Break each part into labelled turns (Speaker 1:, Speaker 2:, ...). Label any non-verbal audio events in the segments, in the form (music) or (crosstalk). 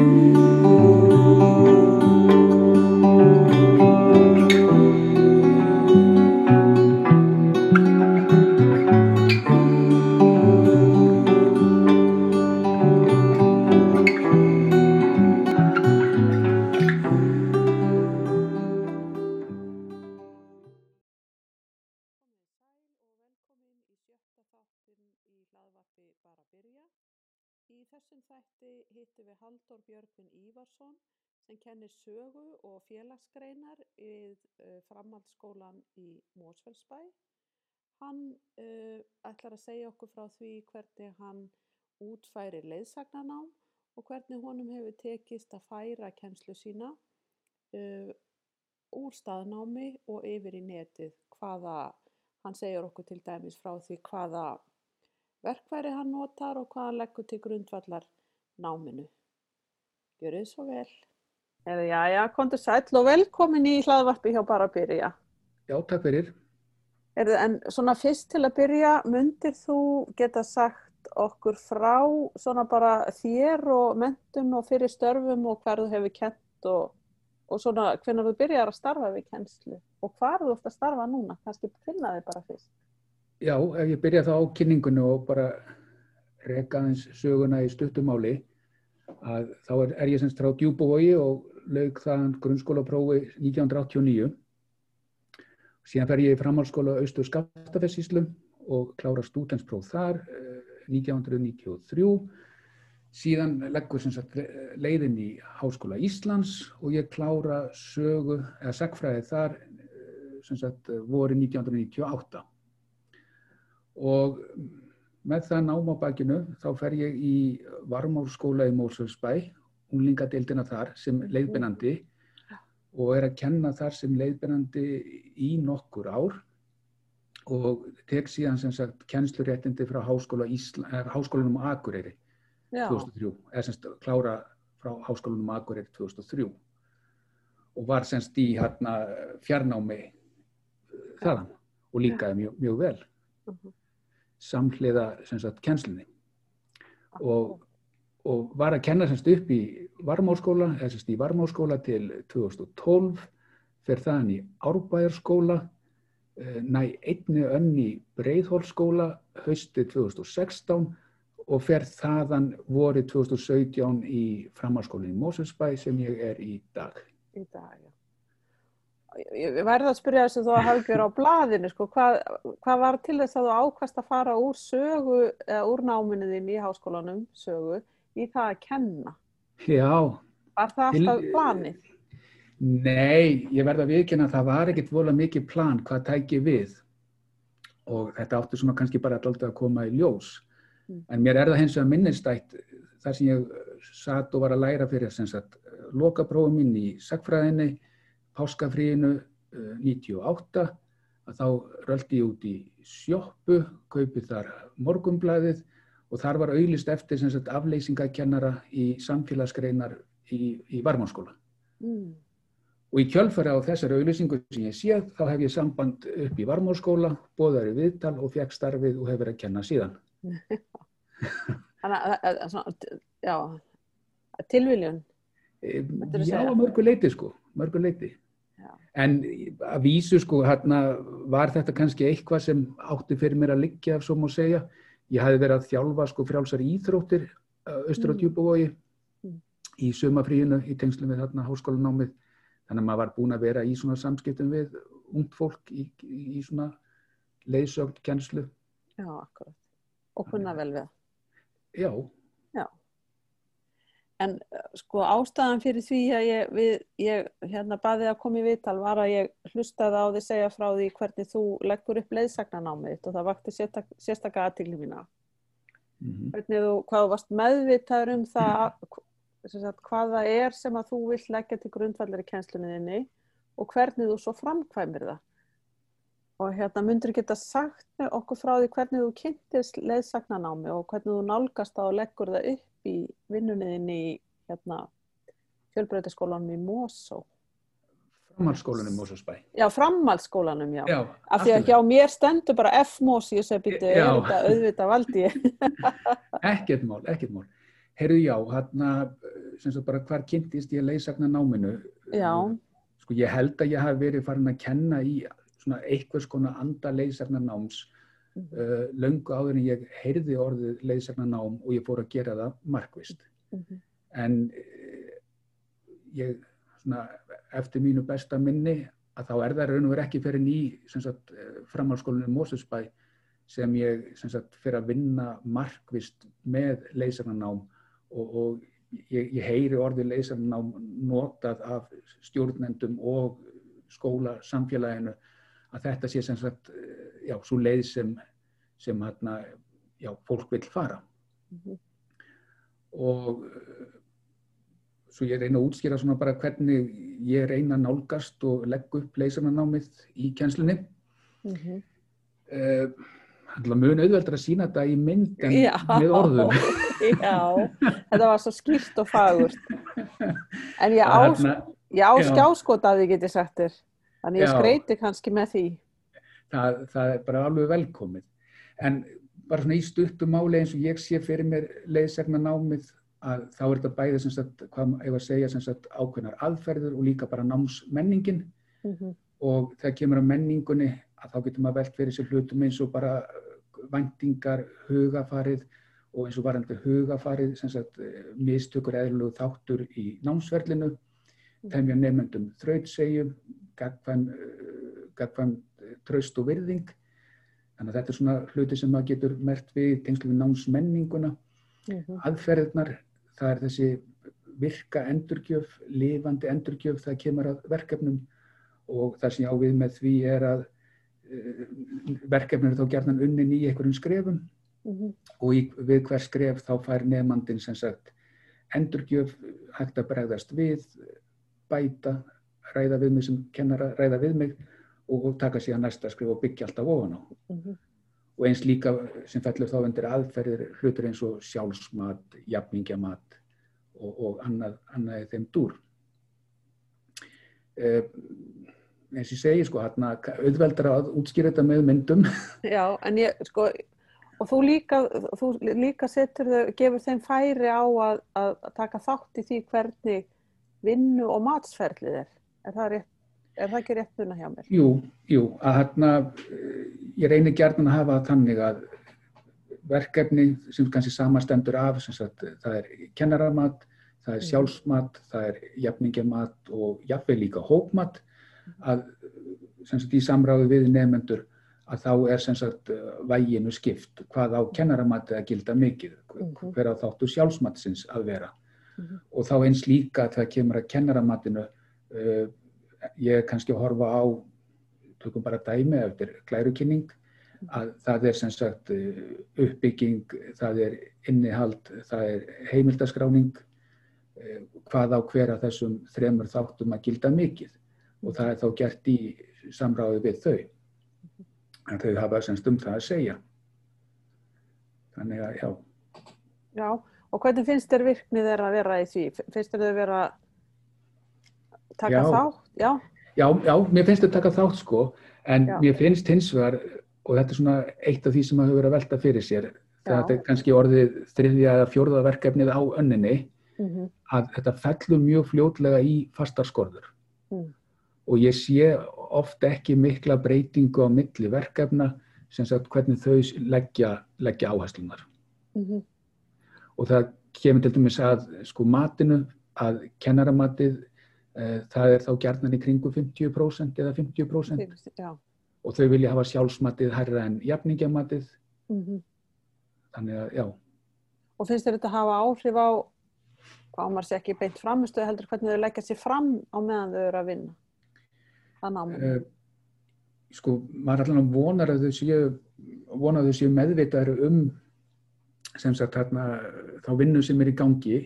Speaker 1: kennir sögu og félagsgreinar við uh, framhaldsskólan í Mosfellsbæ. Hann uh, ætlar að segja okkur frá því hvernig hann útfæri leiðsagnanám og hvernig honum hefur tekist að færa kennslu sína uh, úr staðnámi og yfir í netið. Hvaða, hann segir okkur til dæmis frá því hvaða verkværi hann notar og hvaða leggur til grundvallar náminu. Gjör þið svo vel. Já, kontur sæl og velkomin í hlaðvarpi hjá bara byrja.
Speaker 2: Já, takk fyrir.
Speaker 1: Erðu, en svona fyrst til að byrja, myndir þú geta sagt okkur frá svona bara þér og mentun og fyrir störfum og hvað þú hefur kent og, og svona hvernig þú byrjar að starfa við kennslu og hvað þú ert að starfa núna, kannski finna þig bara fyrst.
Speaker 2: Já, ef ég byrja þá á kynningunni og bara reka aðeins söguna í stuttumáli að þá er, er ég semst frá Djúbúvogi og laug þaðan grunnskólaprófi 1989. Síðan fer ég í framhalskóla Austur Skaftafessíslum og klára stútenspróf þar 1993. Eh, Síðan leggur sagt, leiðin í Háskóla Íslands og ég klára sögu eða segfræði þar eh, sagt, voru 1998. Og með það námabækinu þá fer ég í Varmárskóla í Mórsfjölsbæ unglingadeildina þar sem leiðbennandi og er að kenna þar sem leiðbennandi í nokkur ár og tek síðan sem sagt kennsluréttindi frá Háskóla Ísla, eh, Háskólanum Akureyri Já. 2003, eða semst klára frá Háskólanum Akureyri 2003 og var semst í hérna fjarnámi eh, þaðan og líkaði mjög, mjög vel. -huh. samhliða sem sagt kennslunni. Og og var að kenna semst upp í varmáskóla, eða semst í varmáskóla til 2012, fer þaðan í árbæjarskóla, eh, næ einni önn í breyðhólskóla hösti 2016 og fer þaðan voru 2017 í framháskólinn í Mósesbæ sem ég er í dag.
Speaker 1: Í dag, já. Ég verði að spyrja þess að þú hafi verið á blaðinu, sko. hvað, hvað var til þess að þú ákvæmst að fara úr sögu, eða úr náminuðin í háskólanum, sögu, í það að kenna?
Speaker 2: Já.
Speaker 1: Var það alltaf til, planið?
Speaker 2: Nei, ég verði að viðkynna að það var ekkert volað mikið plan hvað tæki við og þetta áttu svona kannski bara alltaf að koma í ljós. Mm. En mér er það hens vegar minnistætt þar sem ég satt og var að læra fyrir þess að lokaprófum minn í sagfræðinni, páskafríinu 98 eh, að þá röldi ég út í sjóppu, kaupið þar morgumblæðið og þar var auðlist eftir sagt, afleysingakennara í samfélagsgreinar í, í varmánskóla. Mm. Og í kjölfæri á þessari auðlýsingu sem ég séð, þá hef ég samband upp í varmánskóla, bóðar í viðtal og fekk starfið og hefur að kenna síðan. (laughs)
Speaker 1: Þannig að, já, tilviljun?
Speaker 2: Já, mörgu leiti sko, mörgu leiti. Já. En að vísu sko, hérna var þetta kannski eitthvað sem átti fyrir mér að liggja, svo má segja, Ég hafi verið að þjálfa sko frjálsar íþróttir austur á mm. djúbúvogi mm. í sumafríinu í tengslum við þarna háskólanámið. Þannig að maður var búin að vera í svona samskiptum við ungd fólk í, í, svona leiðsögn, kennslu.
Speaker 1: Já, akkurat. Og kunna vel við.
Speaker 2: Já,
Speaker 1: En eh, sko ástæðan fyrir því að ég, við, ég hérna baði að koma í viðtal var að ég hlustaði á því segja frá því hvernig þú leggur upp leiðsagnanámið og það vakti sérstaklega aðtíli mína. Mm -hmm. Hvernig þú, hvað þú varst meðvitaður um það, sagt, hvað það er sem að þú vill leggja til grundvallar í kjenslunniðinni og hvernig þú svo framkvæmir það. Og hérna myndur geta sagt okkur frá því hvernig þú kynntist leiðsagnanámi og hvernig þú nálgast á og leggur það upp í vinnunniðinni í hérna, fjölbreytaskólanum í Mosó.
Speaker 2: Framhaldsskólanum í Mosósbæ.
Speaker 1: Já, framhaldsskólanum, já. já Af því að hjá mér stendur bara F-Mos, ég segi býtu, auðvitað valdi ég. (laughs)
Speaker 2: ekkert mál, ekkert mál. Herðu já, hérna, sem sagt bara hvar kynntist ég leysagna náminu?
Speaker 1: Já.
Speaker 2: Sko ég held að ég hafi verið farin að kenna í svona einhvers konar anda leysagna náms
Speaker 1: Mhm.
Speaker 2: uh, löngu áður en ég heyrði orðið leysagna nám og ég fór að gera það markvist.
Speaker 1: Mhm.
Speaker 2: En uh, ég, svona, eftir mínu besta minni, að þá er það raun og verið ekki fyrir ný framhalskólinu Mósusbæ sem ég sem sagt, fyrir að vinna markvist með leysarnanám og, og ég, ég heyri orðið leysarnanám notað af stjórnendum og skóla samfélaginu að þetta sé sem sagt, já, svo leið sem, sem hérna, já, fólk vil fara.
Speaker 1: Mhm.
Speaker 2: Og svo ég reyna að útskýra svona bara hvernig ég reyna að nálgast og legg upp leysarnanámið í kjenslunni.
Speaker 1: Mhm.
Speaker 2: Uh, mun auðveldur að sína þetta í mynd en
Speaker 1: Já.
Speaker 2: með orðum. (laughs)
Speaker 1: Já, þetta var svo skýrt og fagurt. (laughs) En ég á,
Speaker 2: Það
Speaker 1: ég á
Speaker 2: já.
Speaker 1: skjáskot af því geti sagt þér. Þannig ég skreiti kannski með því.
Speaker 2: það, það er bara alveg velkomið. En bara svona í stuttum máli eins og ég sé fyrir mér leiðsegna námið að þá er þetta bæði sem sagt, hvað ég var að segja, sem sagt ákveðnar aðferður og líka bara námsmenningin
Speaker 1: Mhm.
Speaker 2: og þegar kemur að menningunni að þá getur maður velt fyrir sér hlutum eins og bara væntingar, hugafarið og eins og varandi hugafarið, sem sagt mistökur eðlulegu þáttur í námsverlinu, temja nefnendum þrautsegjum, gagfæm, gagfæm uh, traust og virðing. Þannig að þetta er svona hluti sem maður getur mert við tengslu við námsmenninguna.
Speaker 1: Mhm.
Speaker 2: Aðferðirnar, það er þessi virka endurgjöf, lifandi endurgjöf, það kemur að verkefnum og það sem ég á við með því er að uh, verkefnir er þá gerðan unnin í einhverjum skrefum
Speaker 1: Mhm.
Speaker 2: og í, við hver skref þá fær nefnandin sem sagt endurgjöf, hægt að bregðast við, bæta, ræða við mig sem kennara, ræða við mig og, og taka síðan næsta skrif og byggja alltaf ofan á.
Speaker 1: Mhm.
Speaker 2: Og eins líka sem fellur þá undir aðferðir hlutur eins og sjálfsmat, jafningjamat og, og annað, annað þeim dúr. Eh, eins og ég segi sko, hérna, auðveldar að útskýra þetta með myndum. (laughs)
Speaker 1: Já, en ég, sko, og þú líka, þú líka setur þau, gefur þeim færi á að, að taka þátt í því hvernig vinnu og matsferlið er. Er það, rétt, er það ekki rétt muna hjá mér?
Speaker 2: Jú, jú, að hérna, eh, ég reynir gjarnan að hafa þannig að verkefni sem kannski samastendur af, sagt, það er kennaramat, það er
Speaker 1: Mhm.
Speaker 2: sjálfsmat, það er jafningjamat og jafnveg líka hópmat, að sem sagt í samráði við nefnendur að þá er sem sagt væginu skipt, hvað á kennaramatið að gilda mikið,
Speaker 1: Mhm.
Speaker 2: hver á þáttu sjálfsmatsins að vera
Speaker 1: Mhm.
Speaker 2: og þá eins líka þegar kemur að kennaramatinu ég er kannski að horfa á tökum bara dæmi eftir glærukynning að það er sem sagt uh, uppbygging, það er innihald, það er heimildaskráning uh, hvað á hver af þessum þremur þáttum að gilda mikið. Og það er þá gert í samráði við þau. En þau hafa semst um það að segja. Þannig að já.
Speaker 1: Já, og hvernig finnst þér virknið þeirra að vera í því? Finnst þér þau vera að taka
Speaker 2: Já.
Speaker 1: þátt? Já.
Speaker 2: Já, já, mér finnst þetta taka þátt sko, en
Speaker 1: Já.
Speaker 2: mér finnst hins vegar, og þetta er svona eitt af því sem maður hefur verið að velta fyrir sér, þetta er kannski orðið þriðja eða fjórða verkefnið á önninni,
Speaker 1: Mm
Speaker 2: að þetta fellur mjög fljótlega í fastar skorður.
Speaker 1: Mm.
Speaker 2: Og ég sé ofta ekki mikla breytingu á milli verkefna, sem sagt hvernig þau leggja, leggja áherslunar.
Speaker 1: -hmm.
Speaker 2: Og það kemur til dæmis að sko matinu, að kennaramatið, það er þá gjarnan í kringu 50% eða 50%.
Speaker 1: Já.
Speaker 2: og þau vilja hafa sjálfsmatið hærra en jafningjamatið
Speaker 1: Mm
Speaker 2: þannig að já,
Speaker 1: Og finnst þér þetta hafa áhrif á, hvað maður sé ekki beint framistuð heldur, hvernig þau leggja sér fram á meðan þau eru að vinna? Það námið.
Speaker 2: uh, sko maður allan vonar að þau séu vonar að þau séu meðvitaður um sem sagt hérna þá vinnu sem er í gangi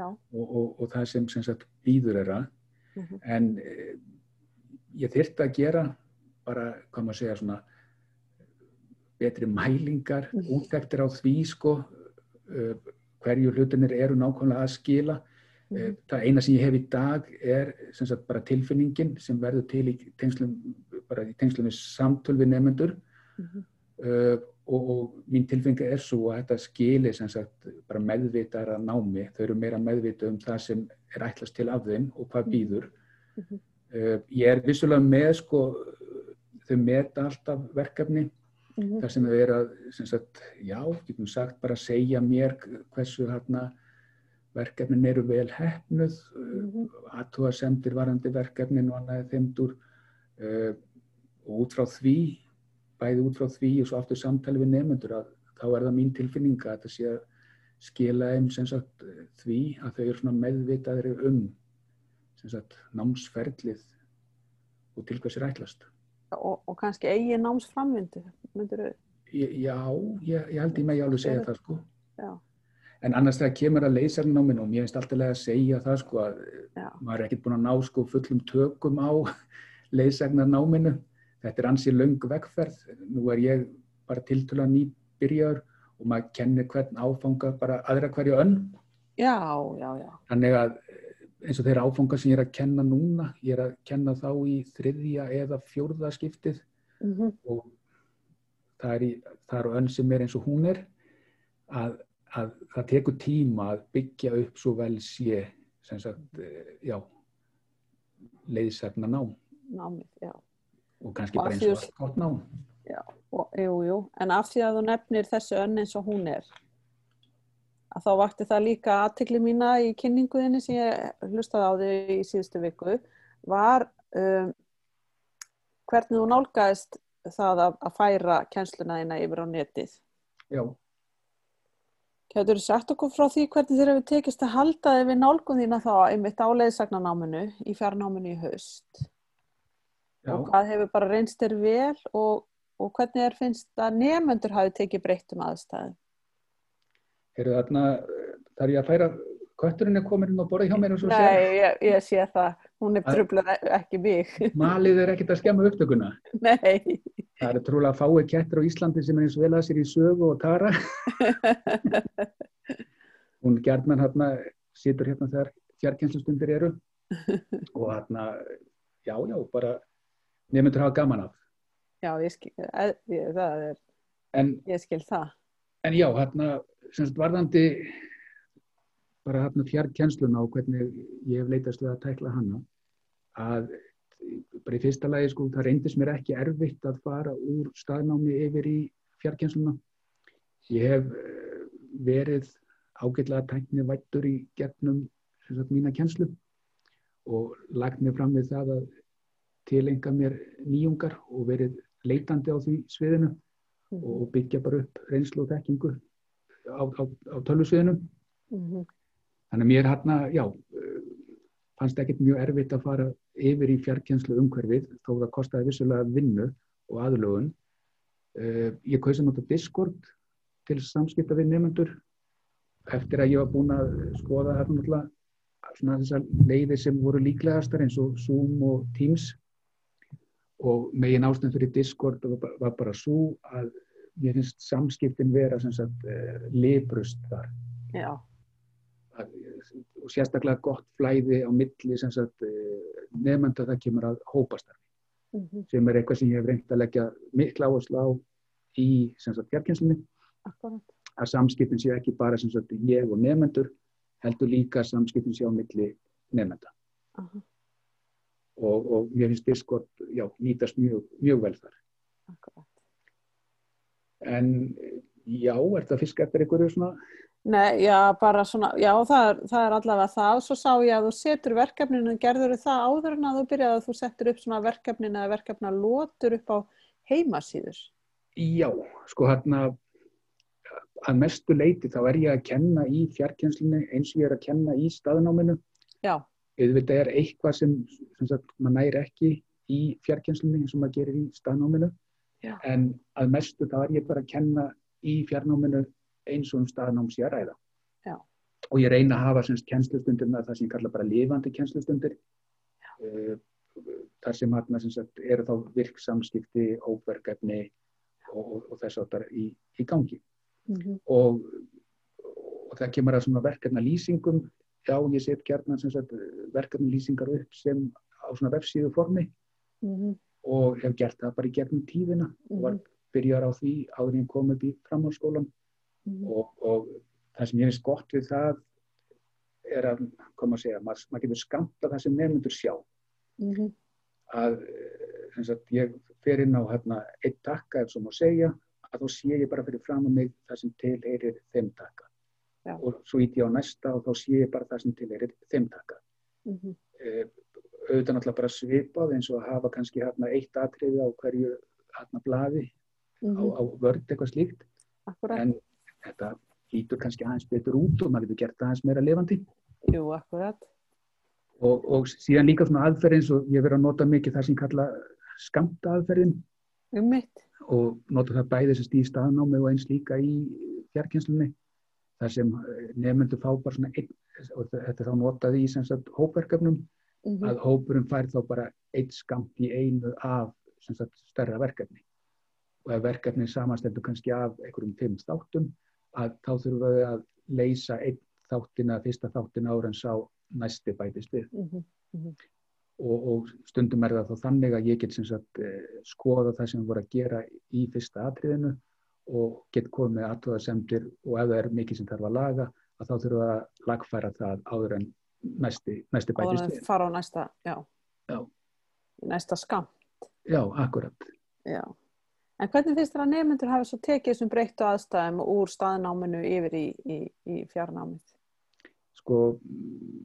Speaker 2: og, og, og það sem sem sagt býður þeirra
Speaker 1: Mhm.
Speaker 2: en uh, ég þyrfti að gera bara, hvað maður segja svona betri mælingar,
Speaker 1: Mhm.
Speaker 2: úttektir á því sko uh, hverju hlutinir eru nákvæmlega að skila
Speaker 1: Mhm.
Speaker 2: Það eina sem ég hef í dag er sem sagt bara tilfinningin sem verður til í tengslum, bara í tengslum við samtöl við nefnendur
Speaker 1: Mhm.
Speaker 2: uh, og, og mín tilfengi er svo að þetta skilir sem sagt að námi, þau eru meira meðvitað um það sem er ætlast til af þeim og hvað býður.
Speaker 1: Mm -hmm.
Speaker 2: uh, ég er vissulega með sko, þau meta alltaf verkefni
Speaker 1: Mm -hmm.
Speaker 2: þar sem þau eru að, sagt, já, getum sagt bara að segja mér hversu hérna verkefnin eru vel hefnuð,
Speaker 1: Mm -hmm.
Speaker 2: aðtúa semtir varandi verkefnin og annað þeimdur uh, og út frá því, bæði út frá því og svo aftur samtali við nefnendur að þá er það mín tilfinninga að það sé að skila þeim sagt því að þau eru meðvitaðri um sagt námsferðlið og til hvers er ætlast.
Speaker 1: Og, og kannski eigin námsframvindu, myndur þau?
Speaker 2: Já, ég, ég held með ég alveg segja það sko.
Speaker 1: Já.
Speaker 2: En annars þegar kemur að leysarnáminu og mér finnst alltaf að segja það sko að
Speaker 1: Já.
Speaker 2: maður er ekkert búin að ná sko fullum tökum á (laughs) leysarnáminu. Þetta er ansið löng vegferð. Nú er ég bara tiltöla nýbyrjar og maður kennir hvern áfanga bara aðra hverju önn.
Speaker 1: Já, já, já.
Speaker 2: Þannig að eins og þeirra áfanga sem ég er að kenna núna, ég er að kenna þá í þriðja eða fjórða skiptið
Speaker 1: Mm -hmm.
Speaker 2: og það er, í, það er önn sem er eins og hún er að, að það tekur tíma að byggja upp svo vel sé sem sagt, eh, já leiðsefna nám
Speaker 1: Námið, já.
Speaker 2: og kannski bara eins og allt gott nám
Speaker 1: Og, jú, jú, en af því að þú nefnir þessu önn eins og hún er, að þá vakti það líka aðtikli mína í kynninguðinni sem ég hlustaði á þig í síðustu viku, var um, hvernig þú nálgæðist það að, að færa kennsluna þína yfir á netið.
Speaker 2: já,
Speaker 1: Kjætur þú sagt okkur frá því hvernig þér hefur tekist að halda þig við nálgun þína þá einmitt á leiðsagnanáminu í fjarnáminu í haust?
Speaker 2: Já,
Speaker 1: og hvað hefur bara reynst þér vel og, og hvernig er finnst að nefnendur hafi tekið breyttum aðstæðum?
Speaker 2: eru þarna þarf ég að færa kötturinn er komin inn á borðið hjá mér og svo segja
Speaker 1: Nei, ég, ég sé það. Hún er
Speaker 2: Það-
Speaker 1: trublar ekki mig. (laughs)
Speaker 2: malið er ekkert að skemma upptökuna
Speaker 1: Nei.
Speaker 2: það eru trúlega fáið kettir á Íslandi sem er eins vel að sér í sögu og tara (laughs) hún gerðman hérna situr hérna þegar fjarkenslustundir eru og hérna já, já, bara nefndur hafa gaman af
Speaker 1: Já, ég skil, eð, ég, það er,
Speaker 2: en,
Speaker 1: ég skil það.
Speaker 2: en já, hérna semst varðandi bara hérna fjarkensluna og hvernig ég hef leitast við að tækla hana að bara í fyrsta lagi sko, það reyndist mér ekki erfitt að fara úr staðnámi yfir í fjarkensluna ég hef eh, verið ágætlega tækni vættur í gegnum sem sagt, mína kjenslu og lagt mér fram við það að tilenga mér nýjungar og verið leitandi á því sviðinu og byggja bara upp reynslu og þekkingu á, á, á tölvusviðinu.
Speaker 1: Mhm.
Speaker 2: Þannig að mér hérna, já, fannst ekkert mjög erfitt að fara yfir í fjarkjenslu umhverfið þó það kostiði vissulega vinnu og aðlögun. Uh, ég kausi að nota Discord til samskipta við nefnendur eftir að ég var búin að skoða þessar leiðir sem voru líklegastar eins og Zoom og Teams og megin ástæðan fyrir Discord var, var bara svo að mér finnst samskiptin vera sem sagt uh, librust þar.
Speaker 1: Já,
Speaker 2: að, og sérstaklega gott flæði á milli sem sagt nefnda það kemur að hópastarfi.
Speaker 1: Mhm,
Speaker 2: sem er eitthvað sem ég hef reynt að leggja mikla áherslu á í sem sagt fjarkynslunni að samskiptin séu ekki bara sem sagt ég og nefnendur heldur líka að samskiptin séu á milli nefnda
Speaker 1: Aha,
Speaker 2: og, og mér finnst Discord já, nýtast mjög, mjög vel þar
Speaker 1: akkurat.
Speaker 2: en já, er það fisk eftir einhverju svona
Speaker 1: Nei, já, bara svona, já, það er, það er allavega það. Svo sá ég að þú setur verkefninu, gerður það áður en að þú byrjaði að þú settur upp svona verkefninu eða verkefna lótur upp á heimasíður.
Speaker 2: Já, sko hérna að mestu leiti þá er ég að kenna í fjarkjenslunni eins og ég er að kenna í staðnáminu.
Speaker 1: Já,
Speaker 2: Auðvitað er eitthvað sem, sem sagt, maður næri ekki í fjarkjenslunni eins og maður gerir í staðnáminu.
Speaker 1: Já.
Speaker 2: En að mestu þá er ég bara að kenna í fjarnáminu eins og um staðnám sé að ræða.
Speaker 1: Já.
Speaker 2: Og ég reyna að hafa semst kennslustundirna það sem ég kalla bara lifandi kennslustundir. Uh, þar sem hérna sem sagt eru þá virk samskipti, óverkefni og, og, þess áttar í, í gangi.
Speaker 1: mhm,
Speaker 2: Og, og það kemur að svona verkefna lýsingum. Já, ég set gert sem sagt verkefna lýsingar upp sem á svona vefsíðu formi
Speaker 1: mhm,
Speaker 2: og hef gert það bara í gegnum tíðina og var
Speaker 1: mhm,
Speaker 2: byrjar á því áður en kom upp í framhaldsskólan
Speaker 1: Mhm.
Speaker 2: og, og það sem ég finnst gott við það er að, koma að segja, maður, maður getur skamta það sem nefnundur sjá.
Speaker 1: Mhm.
Speaker 2: að eh, sagt, ég fer inn á hérna, eitt takka ef svo má segja að þá sé ég bara fyrir fram á mig það sem tilheyrir þeim takka
Speaker 1: Já.
Speaker 2: og svo íti á næsta og þá sé ég bara það sem tilheyrir þeim takka
Speaker 1: Mhm.
Speaker 2: eh, auðvitað náttúrulega bara svipað eins og að hafa kannski hérna eitt atriði á hverju hérna blaði á,
Speaker 1: Mhm.
Speaker 2: á vörd eitthvað slíkt
Speaker 1: Akkurat.
Speaker 2: en þetta lítur kannski aðeins betur út og maður getur gert aðeins meira lifandi
Speaker 1: Jú, akkurat.
Speaker 2: og, og síðan líka svona aðferð eins og ég verið að nota mikið það sem kalla skamta aðferðin
Speaker 1: Um mitt.
Speaker 2: og nota það bæði sem stíð staðnámi og eins líka í fjarkynslunni þar sem nefnendur fá bara svona einn, og þetta þá notað í sagt hópverkefnum
Speaker 1: Mhm.
Speaker 2: að hópurinn fær þá bara eitt skamt í einu af sagt stærra verkefni og ef verkefni samanstendur kannski af einhverjum fimm þáttum að þá þurfum við að leysa einn þáttina, fyrsta þáttina ára en sá næsti bætist við
Speaker 1: Mhm.
Speaker 2: og, og stundum er það þá þannig að ég get sagt eh, skoða það sem við vorum að gera í fyrsta atriðinu og get komið með aðtöðasemdir og ef það er mikið sem þarf að laga að þá þurfum við að lagfæra það áður en næsti, næsti bætist
Speaker 1: en
Speaker 2: við.
Speaker 1: fara á næsta, já.
Speaker 2: Já.
Speaker 1: Næsta skam.
Speaker 2: Já, akkurat.
Speaker 1: Já. En hvernig finnst þér að nefnendur hafa svo tekið þessum breyttu aðstæðum úr staðnáminu yfir í, í, í fjarnámið?
Speaker 2: Sko,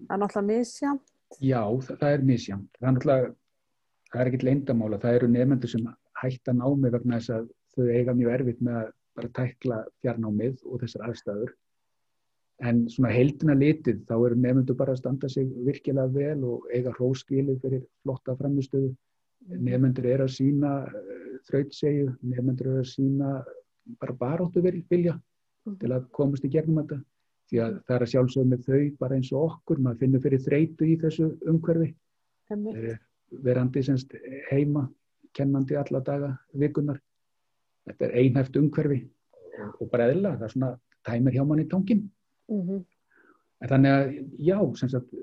Speaker 1: Það er náttúrulega misja.
Speaker 2: já, það, það er misjant. Það er náttúrulega, það er ekkit leyndamála. Það eru nefnendur sem hætta námi vegna þess að þau eiga mjög erfitt með að bara tækla fjarnámið og þessar aðstæður. En svona heildina litið þá eru nefnendur bara að standa sig virkilega vel og eiga hróskilið fyrir flotta framistöðu. Nefnendur eru að sína uh, þrautsegju, nefnendur eru að sína bara baróttu vilja til að komast í gegnum þetta. Því að það er að sjálfsögum með þau bara eins og okkur, maður finnur fyrir þreytu í þessu umhverfi, eh, verandi semst heima, kennandi alla daga, vikunar. Þetta er einhæft umhverfi og, bara eðla, það er svona tæmir hjá manni tóngin.
Speaker 1: Mhm.
Speaker 2: En þannig að já, sem sagt,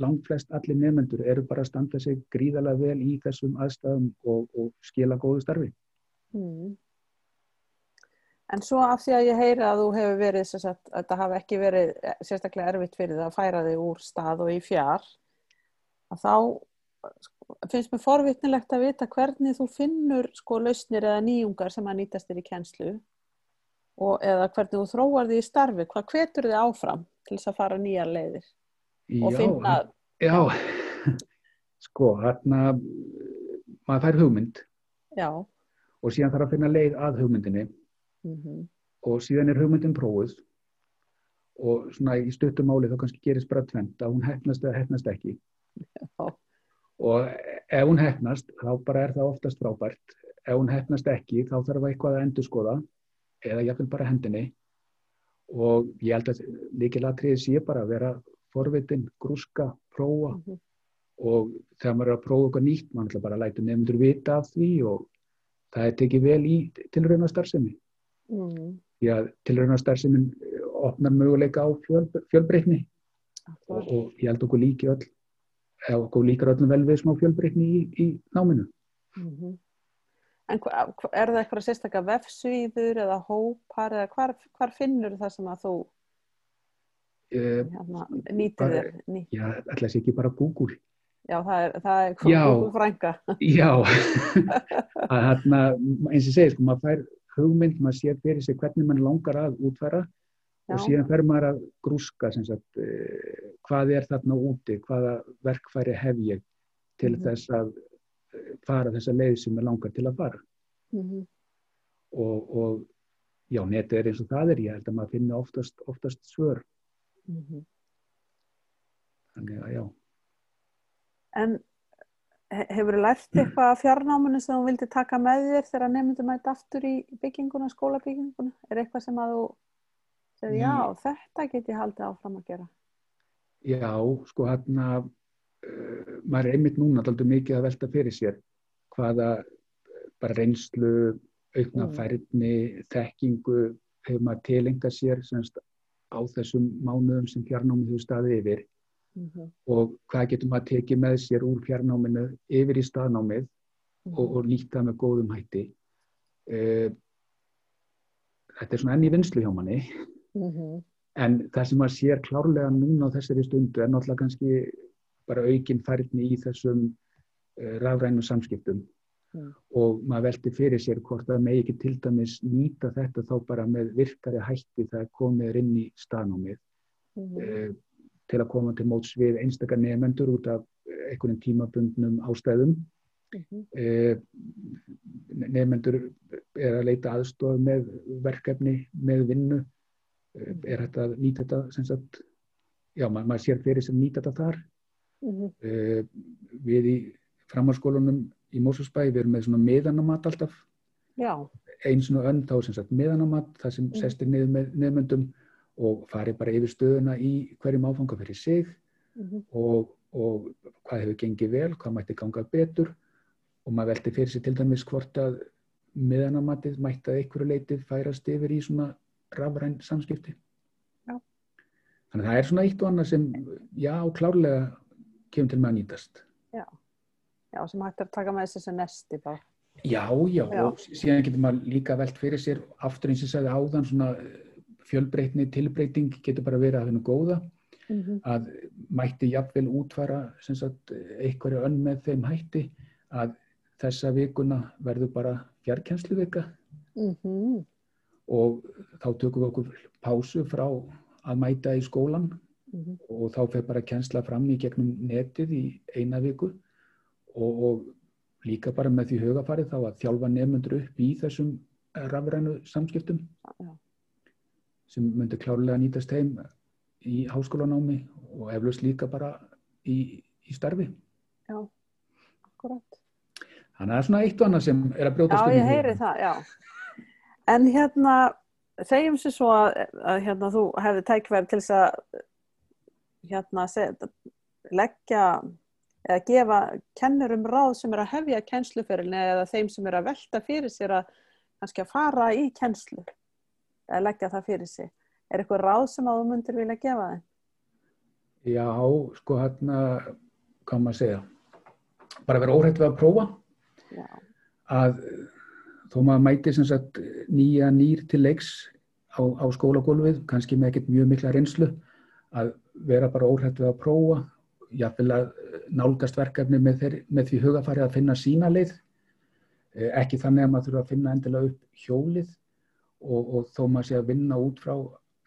Speaker 2: langflest allir nefnendur eru bara að standa sig gríðarlega vel í þessum aðstæðum og, og skila góðu starfi.
Speaker 1: Mm. En svo af því að ég heyri að þú hefur verið, sem sagt, að þetta hafi ekki verið eh, sérstaklega erfitt fyrir það að færa þig úr stað og í fjár, að þá finnst mér forvitnilegt að vita hvernig þú finnur sko lausnir eða nýjungar sem að nýtast þér í kennslu og eða hvernig þú þróar því í starfi, hvað hvetur þið áfram til þess að fara nýjar leiðir og
Speaker 2: já,
Speaker 1: finna,
Speaker 2: Já, (laughs) sko, hérna, maður fær hugmynd
Speaker 1: já,
Speaker 2: og síðan þarf að finna leið að hugmyndinni.
Speaker 1: Mm
Speaker 2: og síðan er hugmyndin prófuð og svona í stuttum máli þá kannski gerist bara tvent að hún hefnast eða hefnast ekki.
Speaker 1: Já.
Speaker 2: Og ef hún hefnast þá bara er það oftast frábært. Ef hún hefnast ekki þá þarf eitthvað að endur skoða eða jafnvel bara hendinni. Og ég held að líkilatriði sé bara að vera forvitin, grúska, prófa.
Speaker 1: Mhm.
Speaker 2: og þegar maður er að prófa eitthvað nýtt maður ætla bara að læta nefndur vita af því og það er tekið vel í tilrauna starfsemi
Speaker 1: mm,
Speaker 2: því að tilrauna starfsemin opnar möguleika á fjöl, fjölbreytni. Og, og ég held okkur líki öll eða okkur líkar öllum vel við smá fjölbreytni í, í náminu
Speaker 1: Mhm. En hva, hva- er það eitthvað sérstaklega vefsvíður eða hópar eða hvar, hvar finnur það sem að þú
Speaker 2: uh,
Speaker 1: hérna, nýtir þér? Ný,
Speaker 2: já, ætla sér ekki bara Google
Speaker 1: já, það er, það er. Google frænga.
Speaker 2: já (laughs) að hérna, eins og segir sko, maður fær hugmynd, maður sér fyrir sig hvernig mann langar að útfæra
Speaker 1: Já.
Speaker 2: og síðan fer maður að grúska sagt, uh, hvað er þarna úti, hvaða verkfæri hef ég til
Speaker 1: Mhm.
Speaker 2: þess að eh, fara þessa leið sem ég langar til að fara
Speaker 1: Mhm.
Speaker 2: og, og já, netið er eins og það er, ég held að maður finna oftast, oftast svör,
Speaker 1: Mhm.
Speaker 2: þannig að já.
Speaker 1: En hefur þú lært eitthvað af fjarnáminu sem þú vildi taka með þér þegar nefndum mæti aftur í bygginguna, skólabygginguna? Er eitthvað sem að þú segir,
Speaker 2: Í-
Speaker 1: já, þetta get ég haldið áfram að gera?
Speaker 2: Já, sko hérna, uh, maður er einmitt núna alltaf mikið að velta fyrir sér hvaða eh, bara reynslu, aukna
Speaker 1: Mm.
Speaker 2: þekkingu hefur maður tilengað sér semst, á þessum mánuðum sem fjarnámið hefur staðið yfir
Speaker 1: Mhm.
Speaker 2: og hvað getur maður tekið með sér úr fjarnáminu yfir í staðnámið og, og nýtt það með góðum hætti uh, þetta er svona enn í vinslu hjá manni
Speaker 1: Mm -hmm.
Speaker 2: en það sem maður sér klárlega núna á þessari stundu er náttúrulega kannski bara aukin færni í þessum uh, rafrænu samskiptum
Speaker 1: Mm.
Speaker 2: og maður velti fyrir sér hvort það megi ekki til dæmis nýta þetta þá bara með virkari hætti það komið inn í staðnámið
Speaker 1: Mm -hmm.
Speaker 2: uh, til að koma til móts við einstakar nefnendur út af einhvern tímabundnum ástæðum
Speaker 1: Mm -hmm.
Speaker 2: uh, nefnendur er að leita aðstof með verkefni, með vinnu er þetta að nýta þetta sem sagt, já maður, maður sér fyrir sem nýta þetta þar
Speaker 1: Mm -hmm.
Speaker 2: uh, við í framhalskólanum í Mósusbæ, við erum með svona meðanamat alltaf,
Speaker 1: Já,
Speaker 2: eins og önn þá sem sagt meðanamat, það sem
Speaker 1: Mm.
Speaker 2: sestir niður með nefnendum og farið bara yfir stöðuna í hverjum áfanga fyrir sig
Speaker 1: mm -hmm.
Speaker 2: og, og hvað hefur gengið vel, hvað mætti ganga betur og maður velti fyrir sig til dæmis hvort að meðanamatið mætti að einhverju leiti færast yfir í svona rafræn samskipti.
Speaker 1: Já.
Speaker 2: Þannig að það er svona eitt og annað sem, já, klárlega kemur til með að nýtast.
Speaker 1: já, sem hægt er að taka með þessi sem nesti bara.
Speaker 2: Já, já,
Speaker 1: Já.
Speaker 2: og síðan getur maður líka velt fyrir sér aftur eins og sagði áðan svona eh, fjölbreytni, tilbreyting getur bara verið að hennu góða
Speaker 1: Mm -hmm.
Speaker 2: að mætti jafnvel útfara sem sagt einhverju önn með þeim hætti að þessa vikuna verður bara fjarkennsluvika
Speaker 1: Mm -hmm.
Speaker 2: Og þá tökum við okkur pásu frá að mæta í skólan
Speaker 1: Mm -hmm.
Speaker 2: og þá fer bara kennsla fram í gegnum netið í eina viku og, og líka bara með því hugafarið þá að þjálfa nefnundur upp í þessum rafrænu samskiptum
Speaker 1: Já.
Speaker 2: sem myndir klárlega nýtast heim í háskólanámi og eflaust líka bara í, í starfi.
Speaker 1: Já, akkurat.
Speaker 2: Þannig að það er svona eitt og annað sem er að brjótast
Speaker 1: Já,
Speaker 2: inn í
Speaker 1: ég heyri það, já. En hérna, segjum sér svo að, að hérna, þú hefði tækverð til þess að hérna, seg, leggja eða gefa kennurum ráð sem er að hefja kennsluferilni eða þeim sem er að velta fyrir sér að að fara í kennslu eða leggja það fyrir sig. Er eitthvað ráð sem að þú myndir vilja gefa þeim?
Speaker 2: Já, sko hérna, hvað maður að segja, bara vera óhætt við að prófa
Speaker 1: Já,
Speaker 2: að þó maður mæti sem sagt nýja nýr til leiks á, á skólagólfið, kannski með ekkert mjög mikla reynslu, að vera bara óhætt við að prófa, jáfnvel að nálgast verkefni með, þeir, með því hugafari að finna sína leið, Eh, ekki þannig að maður þurfa að finna endilega upp hjólið og, og þó maður sé að vinna út frá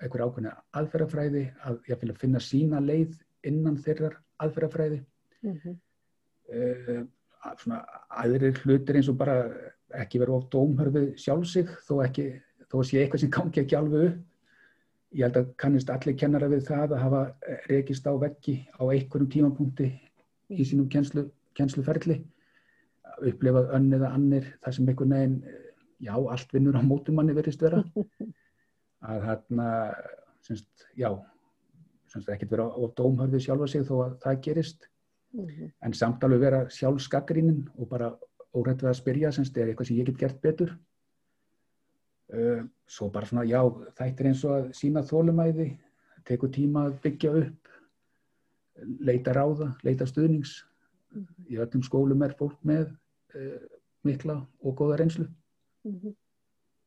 Speaker 2: einhver ákveðna aðferðafræði, að jáfnvel að finna sína leið innan þeirrar aðferðafræði
Speaker 1: mm -hmm.
Speaker 2: uh, svona aðrir hlutir eins og bara ekki vera of dómhörfið sjálfsig þó ekki, þó sé eitthvað sem gangi ekki alveg upp. Ég held að kannist allir kennara við það að hafa rekist á veggi á einhverjum tímapunkti í sínum kennslu, kennsluferli. Upplefað önn eða annir þar sem einhvern veginn já, allt vinnur á mótum manni verist vera. (laughs) Að þarna semst, já semst ekkert vera of dómhörfið sjálfa sig þó að það gerist.
Speaker 1: Mm -hmm.
Speaker 2: en samt alveg vera sjálfskakkaríninn og bara órætt við að spyrja semst er eitthvað sem ég get gert betur uh, svo bara svona já þættir eins og að sína þólumæði tekur tíma að byggja upp leita ráða, leita stuðnings
Speaker 1: Mhm.
Speaker 2: í öllum skólum er fólk með uh, mikla og góða reynslu
Speaker 1: Mm -hmm.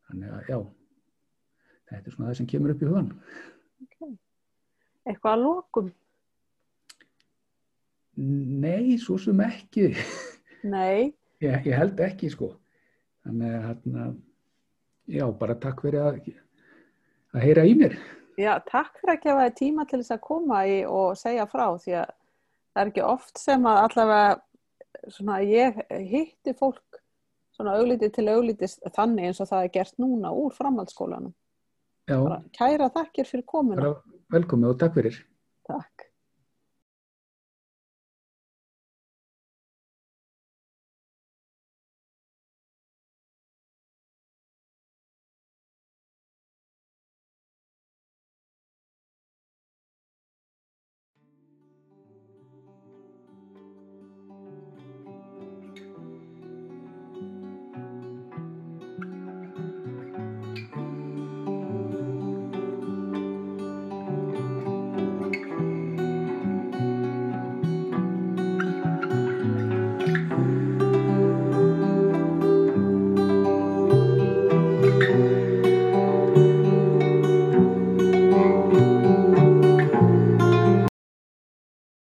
Speaker 2: þannig að já þetta er svona það sem kemur upp í hugan
Speaker 1: okay. Eitthvað að lokum?
Speaker 2: Nei, svo sem ekki
Speaker 1: Nei.
Speaker 2: Ég, ég held ekki sko þannig að hérna já, bara takk fyrir að að heyra í mér
Speaker 1: Já, takk fyrir að gefa þið tíma til þess að koma í og segja frá því að það er ekki oft sem að allavega svona ég hitti fólk svona auglítið til auglítið þannig eins og það er gert núna úr framhaldsskólanum.
Speaker 2: Já,
Speaker 1: Bara kæra þakkir fyrir komuna.
Speaker 2: bara velkomi og takk fyrir.